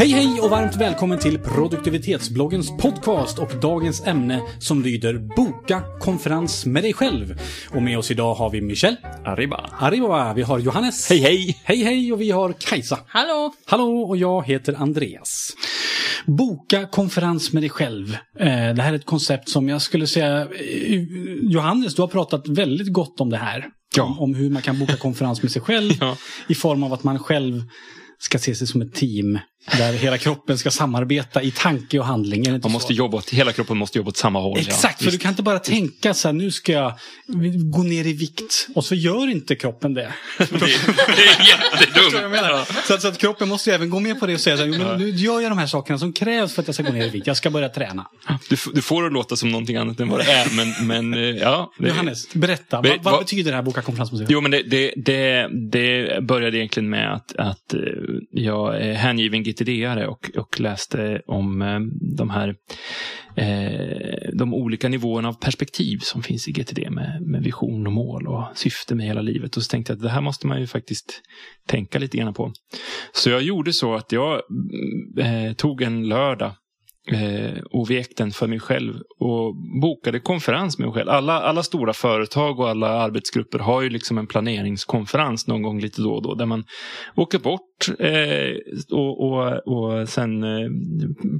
Hej hej och varmt välkommen till produktivitetsbloggens podcast och dagens ämne som lyder Boka konferens med dig själv. Och med oss idag har vi Michel. Arriba. Arriba. Vi har Johannes. Hej hej. Hej hej och vi har Kajsa. Hallå! Hallå och jag heter Andreas. Boka konferens med dig själv. Eh, Det här är ett koncept som jag skulle säga, eh, Johannes, du har pratat väldigt gott om det här. Ja. Om, om hur man kan boka konferens med sig själv Ja. i form av att man själv ska se sig som ett team där hela kroppen ska samarbeta i tanke och handling. Man så? måste jobba åt, hela kroppen måste jobba åt samma håll. Exakt, ja. för du kan inte bara tänka så här, nu ska jag gå ner i vikt. Och så gör inte kroppen det. det, det är jättedumt. Så, att, så att kroppen måste även gå med på det och säga så här, men nu gör jag de här sakerna som krävs för att jag ska gå ner i vikt. Jag ska börja träna. Du, du får det låta som någonting annat än vad det är, men, men eh, ja. Det, Johannes, berätta. Be- vad, vad betyder det här boka konferens med sig själv? Jo, men det, det, det, det började egentligen med att, att eh, jag är hängiven GTD-are och, och läste om eh, de här eh, de olika nivåerna av perspektiv som finns i GTD med, med vision och mål och syfte med hela livet. Och så tänkte jag att det här måste man ju faktiskt tänka lite grann på. Så jag gjorde så att jag mm, eh, tog en lördag eh, och vek den för mig själv och bokade konferens med mig själv. Alla, alla stora företag och alla arbetsgrupper har ju liksom en planeringskonferens någon gång lite då och då där man åker bort eh, och, och, och sen eh,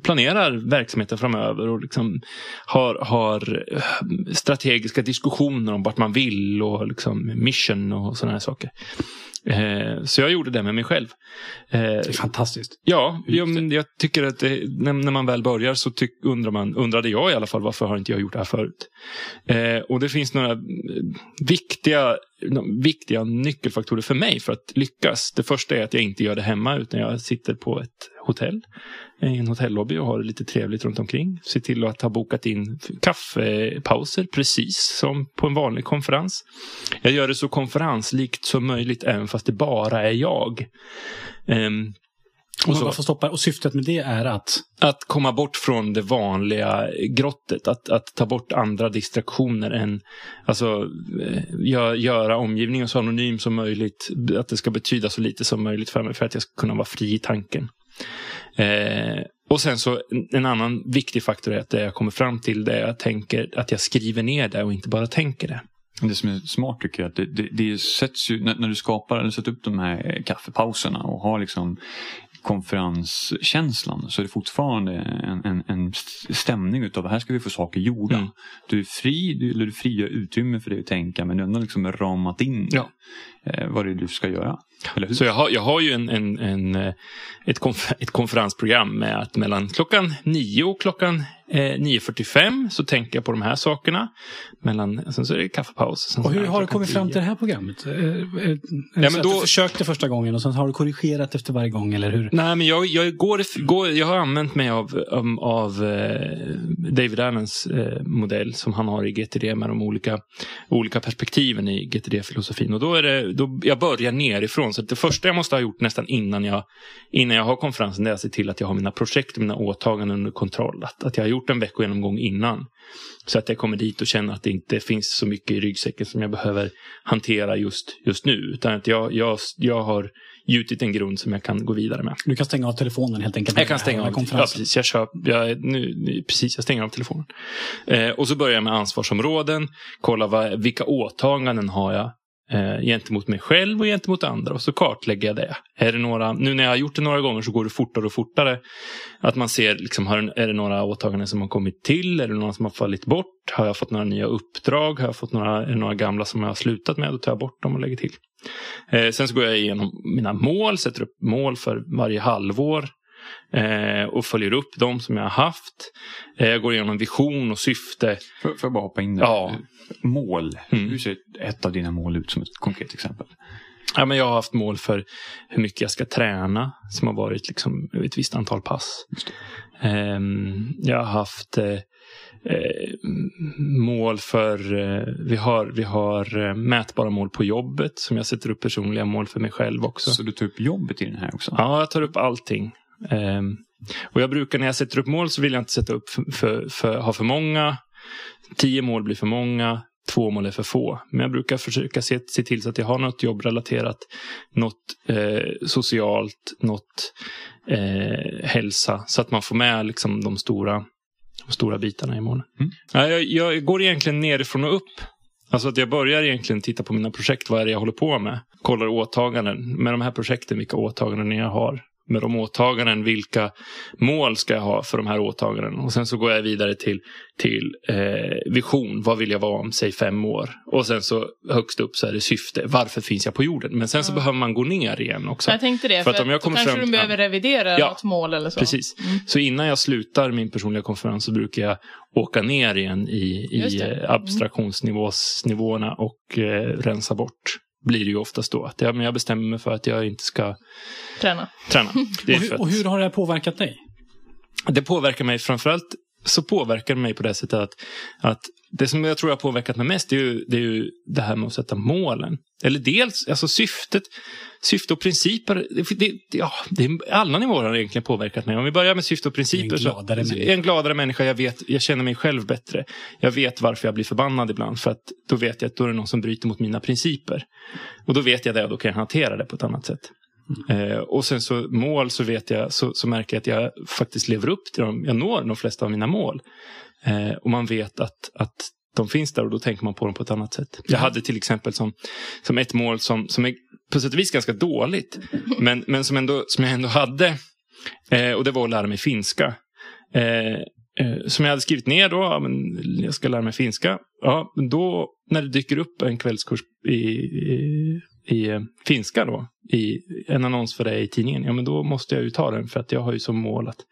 planerar verksamheten framöver och liksom har, har eh, strategiska diskussioner om vart man vill och liksom mission och sådana här saker. Eh, så jag gjorde det med mig själv. Eh, Det är fantastiskt. Ja, Hur gick ja men jag tycker att det, när, när man väl börjar så tyck, undrar man, undrade jag i alla fall varför har inte jag gjort det här förut? Eh, och det finns några eh, viktiga, viktiga nyckelfaktorer för mig för att lyckas. Det första är att jag inte gör det hemma utan jag sitter på ett hotell i en hotellobby och har det lite trevligt runt omkring. Se till att ha bokat in kaffepauser precis som på en vanlig konferens. Jag gör det så konferenslikt som möjligt även fast det bara är jag. Um, och, så- varför stoppa? och syftet med det är att att komma bort från det vanliga grottet. Att, att ta bort andra distraktioner än alltså, eh, gö- göra omgivningen så anonym som möjligt. Att det ska betyda så lite som möjligt för mig för att jag ska kunna vara fri i tanken. Eh, och sen så en, en annan viktig faktor är att det jag kommer fram till det jag tänker att jag skriver ner det och inte bara tänker det. Det som är smart tycker jag att det, det, det sätts ju, när, när du skapar eller sätter upp de här kaffepauserna och har liksom konferenskänslan så är det fortfarande en, en, en stämning utav här ska vi få saker gjorda. Mm. Du är fri, du, eller du frigör utrymme för dig att tänka men du har ändå liksom ramat in Ja. Eh, vad det är du ska göra. Eller hur? Så jag har, jag har ju en, en, en, eh, ett, konf ett konferensprogram med att mellan klockan 9 och klockan eh, 9.45 så tänker jag på de här sakerna. Mellan, sen så är det kaffepaus. Sen Och hur har du kommit fram 10. till det här programmet? Eh, eh, det men då- Du försökte första gången och sen har du korrigerat efter varje gång, eller hur? Nej, men jag, jag, går, går, jag har använt mig av, av, av eh, David Allens eh, modell som han har i GTD med de olika, olika perspektiven i GTD-filosofin. Och då är det, då, jag börjar nerifrån. Så det första jag måste ha gjort nästan innan jag, innan jag har konferensen är att se till att jag har mina projekt och mina åtaganden under kontroll. Att, att jag har gjort en veckogenomgång innan. Så att jag kommer dit och känner att det inte finns så mycket i ryggsäcken som jag behöver hantera just, just nu. Utan att jag, jag, jag har gjutit en grund som jag kan gå vidare med. Du kan stänga av telefonen helt enkelt. Jag kan stänga av. Ja, precis. Jag, kör, jag, nu, precis, jag stänger av telefonen. Eh, och så börjar jag med ansvarsområden. Kolla vad, vilka åtaganden har jag eh, gentemot mig själv och gentemot andra. Och så kartlägger jag det. Är det några, nu när jag har gjort det några gånger så går det fortare och fortare. Att man ser, liksom, har, är det några åtaganden som har kommit till? Är det några som har fallit bort? Har jag fått några nya uppdrag? Har jag fått några, är det några gamla som jag har slutat med? Då tar jag bort dem och lägger till. Eh, sen så går jag igenom mina mål, sätter upp mål för varje halvår. Eh, och följer upp dem som jag har haft. Eh, jag går igenom vision och syfte. Får, jag bara hoppa in där? Ja. Mål. Mm. Hur ser ett av dina mål ut som ett konkret exempel? Ja, men jag har haft mål för hur mycket jag ska träna som har varit liksom ett visst antal pass. Ehm, jag har haft eh, mål för, eh, vi har, vi har mätbara mål på jobbet som jag sätter upp personliga mål för mig själv också. Så du tar upp jobbet i den här också? Ja, jag tar upp allting. Ehm, och jag brukar när jag sätter upp mål så vill jag inte sätta upp för, för, för, ha för många. Tio mål blir för många. två mål är för få. Men jag brukar försöka se, se till så att jag har något jobbrelaterat, något eh, socialt, något eh, hälsa. Så att man får med liksom, de, stora, de stora bitarna i målen. Mm. Ja, jag, jag går egentligen nerifrån och upp. Alltså att jag börjar egentligen titta på mina projekt. Vad är det jag håller på med? Kollar åtaganden. Med de här projekten, vilka åtaganden jag har med de åtaganden, vilka mål ska jag ha för de här åtaganden? Och sen så går jag vidare till, till eh, vision, vad vill jag vara om säg fem år? Och sen så högst upp så är det syfte, varför finns jag på jorden? Men sen så Ja. behöver man gå ner igen också. Jag tänkte det, För för, att om jag kommer kanske fram- du behöver revidera Ja, något mål eller så. Precis. Mm. Så innan jag slutar min personliga konferens så brukar jag åka ner igen i, i. Mm. eh, abstraktionsnivåerna och eh, rensa bort. Blir det ju oftast då. Att jag, men jag bestämmer mig för att jag inte ska Träna. träna. Det, är Och hur, och hur har det här påverkat dig? det påverkar mig framförallt så påverkar det mig på det sättet att, att det som jag tror har påverkat mig mest det är, ju, det är ju det här med att sätta målen. Eller dels alltså syftet, syfte och principer. Det, det, ja, det är, alla nivåer har egentligen påverkat mig. Om vi börjar med syfte och principer. En gladare så, människa. en gladare människa. Jag, vet, jag känner mig själv bättre. Jag vet varför jag blir förbannad ibland. För att då vet jag att då är det någon som bryter mot mina principer. Och då vet jag det och då kan jag hantera det på ett annat sätt. Eh, och sen så mål så vet jag, så, så märker jag att jag faktiskt lever upp till dem. Jag når de flesta av mina mål. Eh, och man vet att, att de finns där och då tänker man på dem på ett annat sätt. Jag hade till exempel som, som ett mål som, som är på sätt och vis ganska dåligt. Men, men som, ändå, som jag ändå hade. Eh, och det var att lära mig finska. Eh, eh, som jag hade skrivit ner då. Ja, men jag ska lära mig finska. Ja, men då när det dyker upp en kvällskurs i, i, i eh, finska då. I en annons för det i tidningen. Ja, men då måste jag ju ta den för att jag har ju som mål att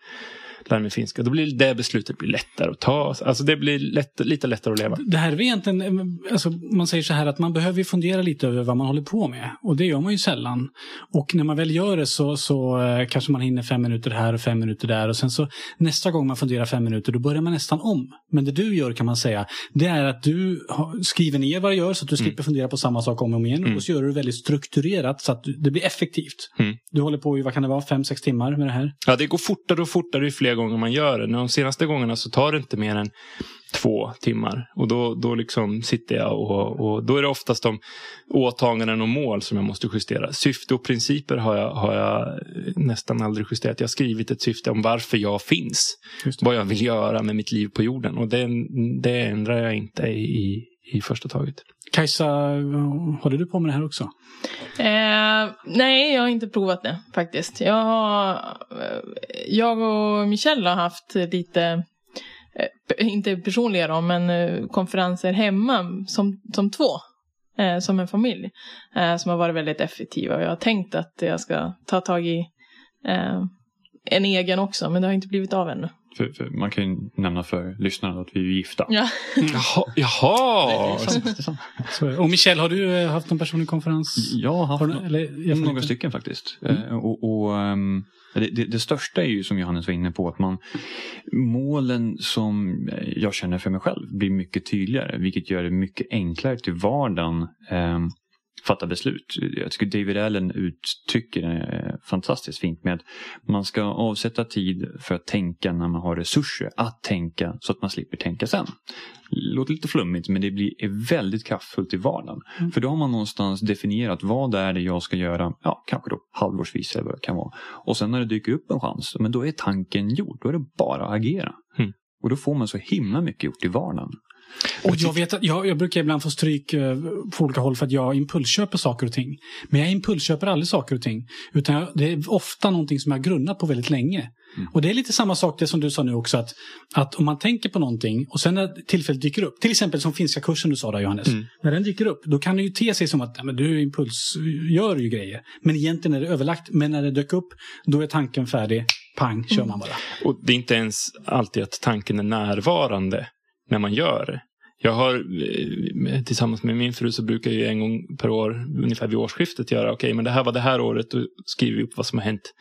lära mig finska. Då blir det beslutet blir lättare att ta. Alltså det blir lätt, lite lättare att leva. Det här är egentligen, alltså man säger så här att man behöver fundera lite över vad man håller på med. Och det gör man ju sällan. Och när man väl gör det så, så eh, kanske man hinner fem minuter här och fem minuter där. Och sen så nästa gång man funderar fem minuter då börjar man nästan om. Men det du gör kan man säga, det är att du skriver ner vad du gör så att du slipper fundera på samma sak om och om igen. Mm. Och så gör du det väldigt strukturerat så att det blir effektivt. Mm. Du håller på i, vad kan det vara, fem, sex timmar med det här. Ja, det går fortare och fortare ju fler gånger man gör det. De senaste gångerna så tar det inte mer än två timmar. Och då, då liksom sitter jag och, och då är det oftast de åtaganden och mål som jag måste justera. Syfte och principer har jag, har jag nästan aldrig justerat. Jag har skrivit ett syfte om varför jag finns. Vad jag vill göra med mitt liv på jorden. Och det, det ändrar jag inte i, i första taget. Kajsa, håller du på med det här också? Eh, nej, jag har inte provat det faktiskt. Jag, har, eh, jag och Michelle har haft lite, eh, inte personliga då, men eh, konferenser hemma som, som två. Eh, som en familj. Eh, som har varit väldigt effektiva. Och jag har tänkt att jag ska ta tag i en egen också, men det har inte blivit av ännu. För, för man kan ju nämna för lyssnarna att vi är gifta. Ja. Jaha! jaha. Så, och Michelle, har du eh, haft någon personlig konferens? Jag har haft Har du, no- eller, några stycken faktiskt. Mm. Eh, och, och, ehm, det, det, det största är ju som Johannes var inne på att man målen som jag känner för mig själv blir mycket tydligare vilket gör det mycket enklare till vardagen ehm, fatta beslut. Jag tycker David Allen uttrycker det eh, fantastiskt fint med att man ska avsätta tid för att tänka när man har resurser att tänka så att man slipper tänka sen. Låter lite flummigt men det blir väldigt kraftfullt i vardagen. Mm. För då har man någonstans definierat vad det är det jag ska göra, ja kanske då halvårsvis eller vad det kan vara. Och sen när det dyker upp en chans, men då är tanken gjord. Då är det bara att agera. Mm. Och då får man så himla mycket gjort i vardagen. Och jag vet att jag, jag brukar ibland få stryk eh, på olika håll för att jag impulsköper saker och ting. Men jag impulsköper aldrig saker och ting. Utan jag, det är ofta någonting som jag grunnat på väldigt länge. Mm. Och det är lite samma sak det som du sa nu också. Att, att om man tänker på någonting och sen när tillfället dyker upp. Till exempel som finska kursen du sa där Johannes. Mm. När den dyker upp då kan det ju te sig som att ja, men du impulsgör ju grejer. Men egentligen är det överlagt. Men när det dök upp då är tanken färdig. Pang, kör man bara. Och det är inte ens alltid att tanken är närvarande när man gör det. Jag har eh, tillsammans med min fru så brukar jag en gång per år, ungefär vid årsskiftet, göra okej, men det här var det här året. Då skriver vi upp vad som har hänt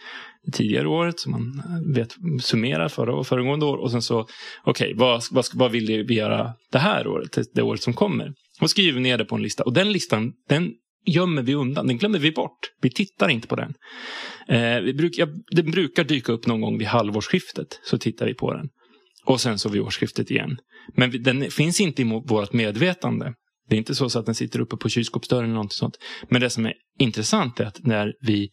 det tidigare året. Så man eh, vet, summerar förra och föregående år. Och sen så, okej, vad, vad, vad vill vi göra det här året, det- det året som kommer? Och skriver ner det på en lista. Och den listan, den gömmer vi undan. Den glömmer vi bort. Vi tittar inte på den. Eh, vi bruk, ja, den brukar dyka upp någon gång vid halvårsskiftet. Så tittar vi på den. Och sen så vid årsskiftet igen. Men den finns inte i vårt medvetande. Det är inte så att den sitter uppe på kylskåpsdörren eller något sånt. Men det som är intressant är att när, vi,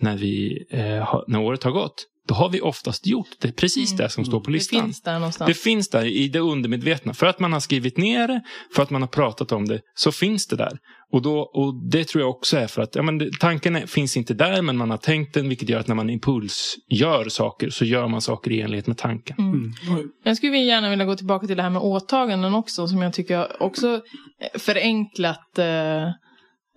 när, vi, eh, när året har gått då har vi oftast gjort det, precis det som står på listan. Det finns där någonstans. Det finns där i det undermedvetna. För att man har skrivit ner det, för att man har pratat om det, så finns det där. Och, då, och det tror jag också är för att ja, men det, tanken är, finns inte där, men man har tänkt den, vilket gör att när man impuls gör saker, så gör man saker i enlighet med tanken. Mm. Mm. Jag skulle gärna vilja gå tillbaka till det här med åtaganden också, som jag tycker också förenklat eh,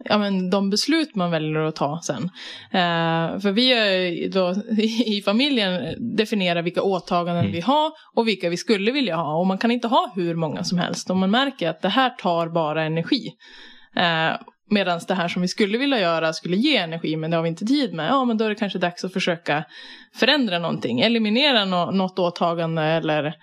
ja, men de beslut man väljer att ta sen. Eh, för vi är då, i familjen definierar vilka åtaganden mm. vi har och vilka vi skulle vilja ha. Och man kan inte ha hur många som helst. Om man märker att det här tar bara energi. Eh, Medan det här som vi skulle vilja göra skulle ge energi men det har vi inte tid med. Ja men då är det kanske dags att försöka förändra någonting. Eliminera no något åtagande eller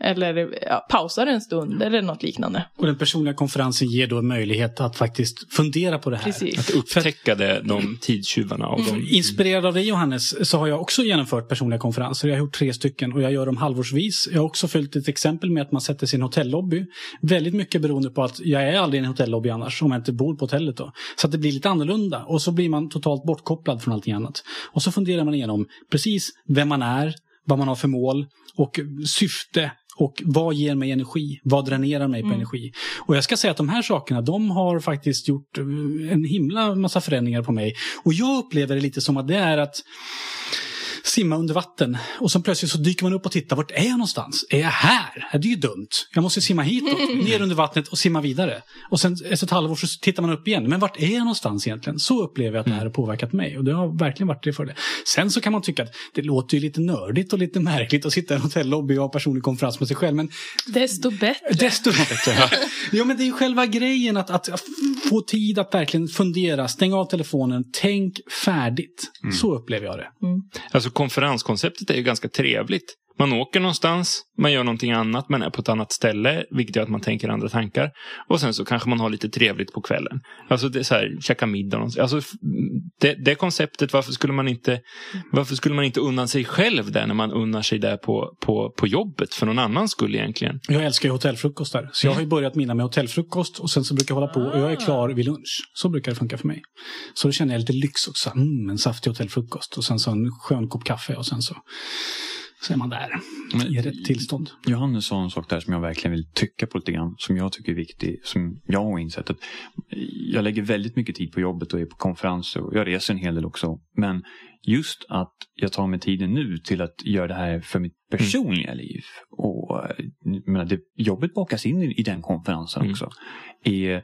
eller ja, pausar en stund eller något liknande. Och den personliga konferensen ger då möjlighet att faktiskt fundera på det här. Precis. Att upptäcka det, de tidstjuvarna. Av mm. Inspirerad av dig Johannes så har jag också genomfört personliga konferenser. Jag har gjort tre stycken och jag gör dem halvårsvis. Jag har också följt ett exempel med att man sätter sin hotellobby. Väldigt mycket beroende på att jag är aldrig i en hotellobby annars om jag inte bor på hotellet. Då. Så att det blir lite annorlunda och så blir man totalt bortkopplad från allting annat. Och så funderar man igenom precis vem man är, vad man har för mål och syfte och vad ger mig energi? Vad dränerar mig på mm. energi? Och jag ska säga att de här sakerna, de har faktiskt gjort eh, en himla massa förändringar på mig. Och jag upplever det lite som att det är att simma under vatten och så plötsligt så dyker man upp och tittar, vart är jag någonstans? Är jag här? Det är ju dumt. Jag måste simma hitåt, ner under vattnet och simma vidare. Och sen efter ett halvår så tittar man upp igen. Men vart är jag någonstans egentligen? Så upplever jag att det här har påverkat mig och det har verkligen varit det för det. Sen så kan man tycka att det låter ju lite nördigt och lite märkligt att sitta i en hotellobby och ha personlig konferens med sig själv. Men desto bättre. Desto bättre. ja, men det är ju själva grejen att, att få tid att verkligen fundera, stänga av telefonen, tänk färdigt. Mm. Så upplever jag det. Mm. Alltså konferenskonceptet är ju ganska trevligt. Man åker någonstans, man gör någonting annat, man är på ett annat ställe, vilket gör att man tänker andra tankar. Och sen så kanske man har lite trevligt på kvällen. Alltså det är så här, käka middag. Alltså det, det konceptet, varför skulle man inte varför skulle man inte unna sig själv det när man unnar sig det på, på, på jobbet för någon annans skull egentligen? Jag älskar ju hotellfrukostar. Så jag har ju börjat mina med hotellfrukost och sen så brukar jag hålla på och jag är klar vid lunch. Så brukar det funka för mig. Så då känner jag lite lyx också. Mm, en saftig hotellfrukost och sen så en skön kopp kaffe och sen så så är man där Men, i rätt tillstånd. Johannes sa en sak där som jag verkligen vill tycka på lite grann. Som jag tycker är viktig. Som jag har insett att jag lägger väldigt mycket tid på jobbet och är på konferenser. Och jag reser en hel del också. Men just att jag tar mig tiden nu till att göra det här för mitt personliga mm. liv. Och menar, det, jobbet bakas in i, i den konferensen mm. också. Är,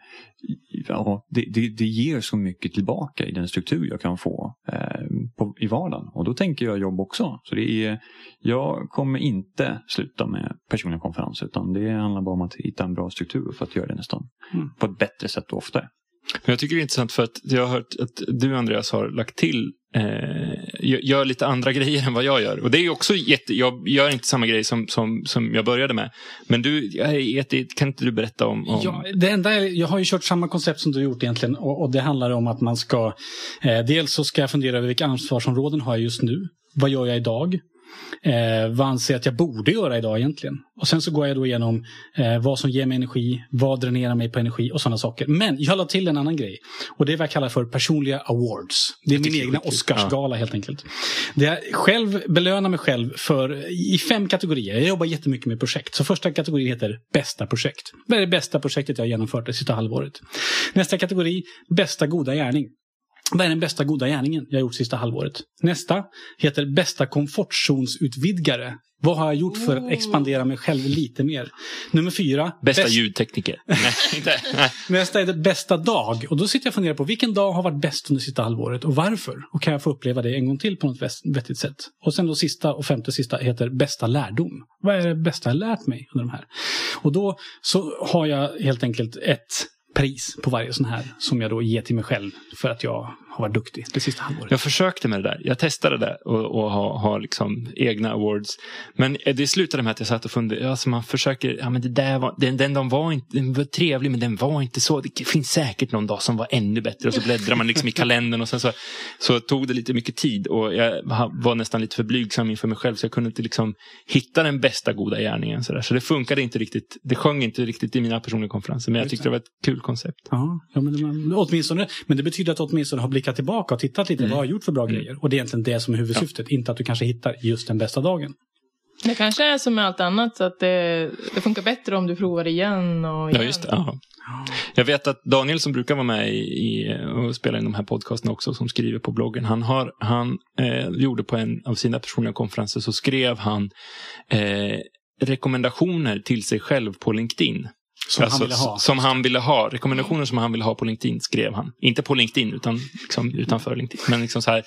ja, det, det, det, ger så mycket tillbaka i den struktur jag kan få eh, på, i vardagen. Och då tänker jag jobb också. Så det är, jag kommer inte sluta med personliga konferenser utan det handlar bara om att hitta en bra struktur för att göra det nästan mm. på ett bättre sätt och oftare. Men jag tycker det är intressant för att jag har hört att du Andreas har lagt till eh, gör lite andra grejer än vad jag gör. Och det är också jätte, jag gör inte samma grej som, som, som jag började med. Men du, jätte, kan inte du berätta om? om... Ja, det enda är, jag har ju kört samma koncept som du har gjort egentligen. Och, och det handlar om att man ska, eh, dels så ska jag fundera över vilka ansvarsområden har jag just nu. Vad gör jag idag? Eh, vad anser jag att jag borde göra idag egentligen? Och sen så går jag då igenom eh, vad som ger mig energi, vad dränerar mig på energi och sådana saker. Men jag la till en annan grej. Och det är vad jag kallar för personliga awards. Det är min egna Oscarsgala ja. helt enkelt. Det jag själv belönar mig själv för i fem kategorier. Jag jobbar jättemycket med projekt. Så första kategorin heter bästa projekt. Vad är det bästa projektet jag har genomfört det sista halvåret? Nästa kategori, bästa goda gärning. Vad är den bästa goda gärningen jag gjort sista halvåret? Nästa heter bästa komfortzonsutvidgare. Vad har jag gjort för att expandera mig själv lite mer? Nummer fyra. Bästa bäst... ljudtekniker. Nej, inte. Nej. Nästa är det bästa dag. Och då sitter jag och funderar på vilken dag har varit bäst under sista halvåret och varför? Och kan jag få uppleva det en gång till på något vettigt sätt? Och sen då sista och femte sista heter bästa lärdom. Vad är det bästa jag lärt mig under de här? Och då så har jag helt enkelt ett pris på varje sån här som jag då ger till mig själv för att jag har varit duktig det sista halvåret. Jag försökte med det där. Jag testade det och, och ha, ha liksom egna awards. Men det slutade med att jag satt och funderade. Alltså man försöker, ja men det där var, den, den de var inte, den var trevlig men den var inte så. Det finns säkert någon dag som var ännu bättre. Och så bläddrar man liksom i kalendern och sen så, så tog det lite mycket tid. Och jag var nästan lite för blygsam inför mig själv så jag kunde inte liksom hitta den bästa goda gärningen. Så, där. så det funkade inte riktigt. Det sjöng inte riktigt i mina personliga konferenser. Men jag tyckte det var ett kul kul koncept. Ja, ja men, men, åtminstone, men det betyder att du åtminstone har blickat tillbaka och tittat lite. Mm. Vad har jag gjort för bra Mm. grejer? Och det är egentligen det som är huvudsyftet. Inte att du kanske hittar just den bästa dagen. Det kanske är som med allt annat, så att det, det funkar bättre om du provar igen och igen. Ja, just det. Ja. Jag vet att Daniel som brukar vara med i, i, och spela in de här podcasterna också, som skriver på bloggen. Han, har, han eh, gjorde på en av sina personliga konferenser så skrev han eh, rekommendationer till sig själv på LinkedIn. Som Alltså, han ville ha. Som han ville ha. Rekommendationer som han ville ha på LinkedIn skrev han. Inte på LinkedIn utan liksom utanför LinkedIn. Men liksom så här,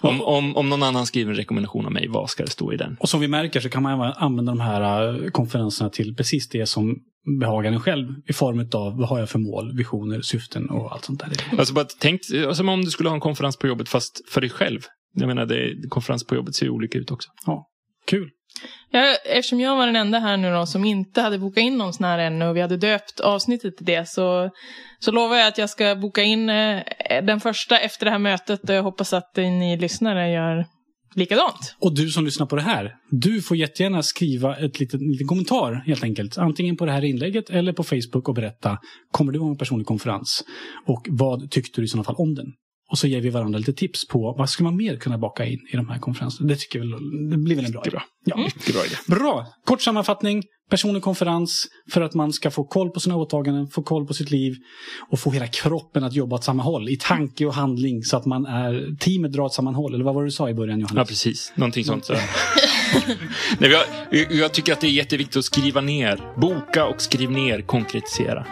om, om, om någon annan skriver en rekommendation om mig, vad ska det stå i den? Och som vi märker så kan man även använda de här eh, konferenserna till precis det som behagar en själv. I form av vad har jag för mål, visioner, syften och allt sånt där. Alltså bara tänk, alltså om du skulle ha en konferens på jobbet fast för dig själv. Jag menar, det, konferens på jobbet ser ju olika ut också. Kul. Ja, eftersom jag var den enda här nu då som inte hade bokat in någon sån här ännu och vi hade döpt avsnittet till det så, så lovar jag att jag ska boka in eh, den första efter det här mötet och jag hoppas att eh, ni lyssnare gör likadant. Och du som lyssnar på det här, du får jättegärna skriva ett litet, en liten kommentar helt enkelt. Antingen på det här inlägget eller på Facebook och berätta, kommer du ha en personlig konferens? Och vad tyckte du i sådana fall om den? Och så ger vi varandra lite tips på vad ska man mer kunna baka in i de här konferenserna. Det tycker jag det blir väl en bra idé. bra. Ja. Mycket bra idé. Bra! Kort sammanfattning. Personlig konferens för att man ska få koll på sina åtaganden, få koll på sitt liv och få hela kroppen att jobba åt samma håll i tanke och handling så att man är, teamet drar åt samma håll. Eller vad var det du sa i början Johannes? Ja, precis. Någonting sånt. Nej, jag, jag tycker att det är jätteviktigt att skriva ner. Boka och skriv ner, konkretisera.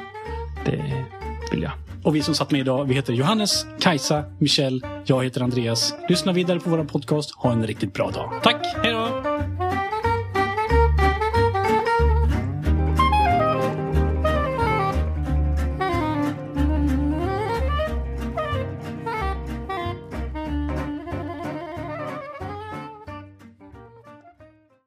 Det vill jag. Och vi som satt med idag, vi heter Johannes, Kajsa, Michelle, jag heter Andreas. Lyssna vidare på vår podcast. Ha en riktigt bra dag. Tack, hej då!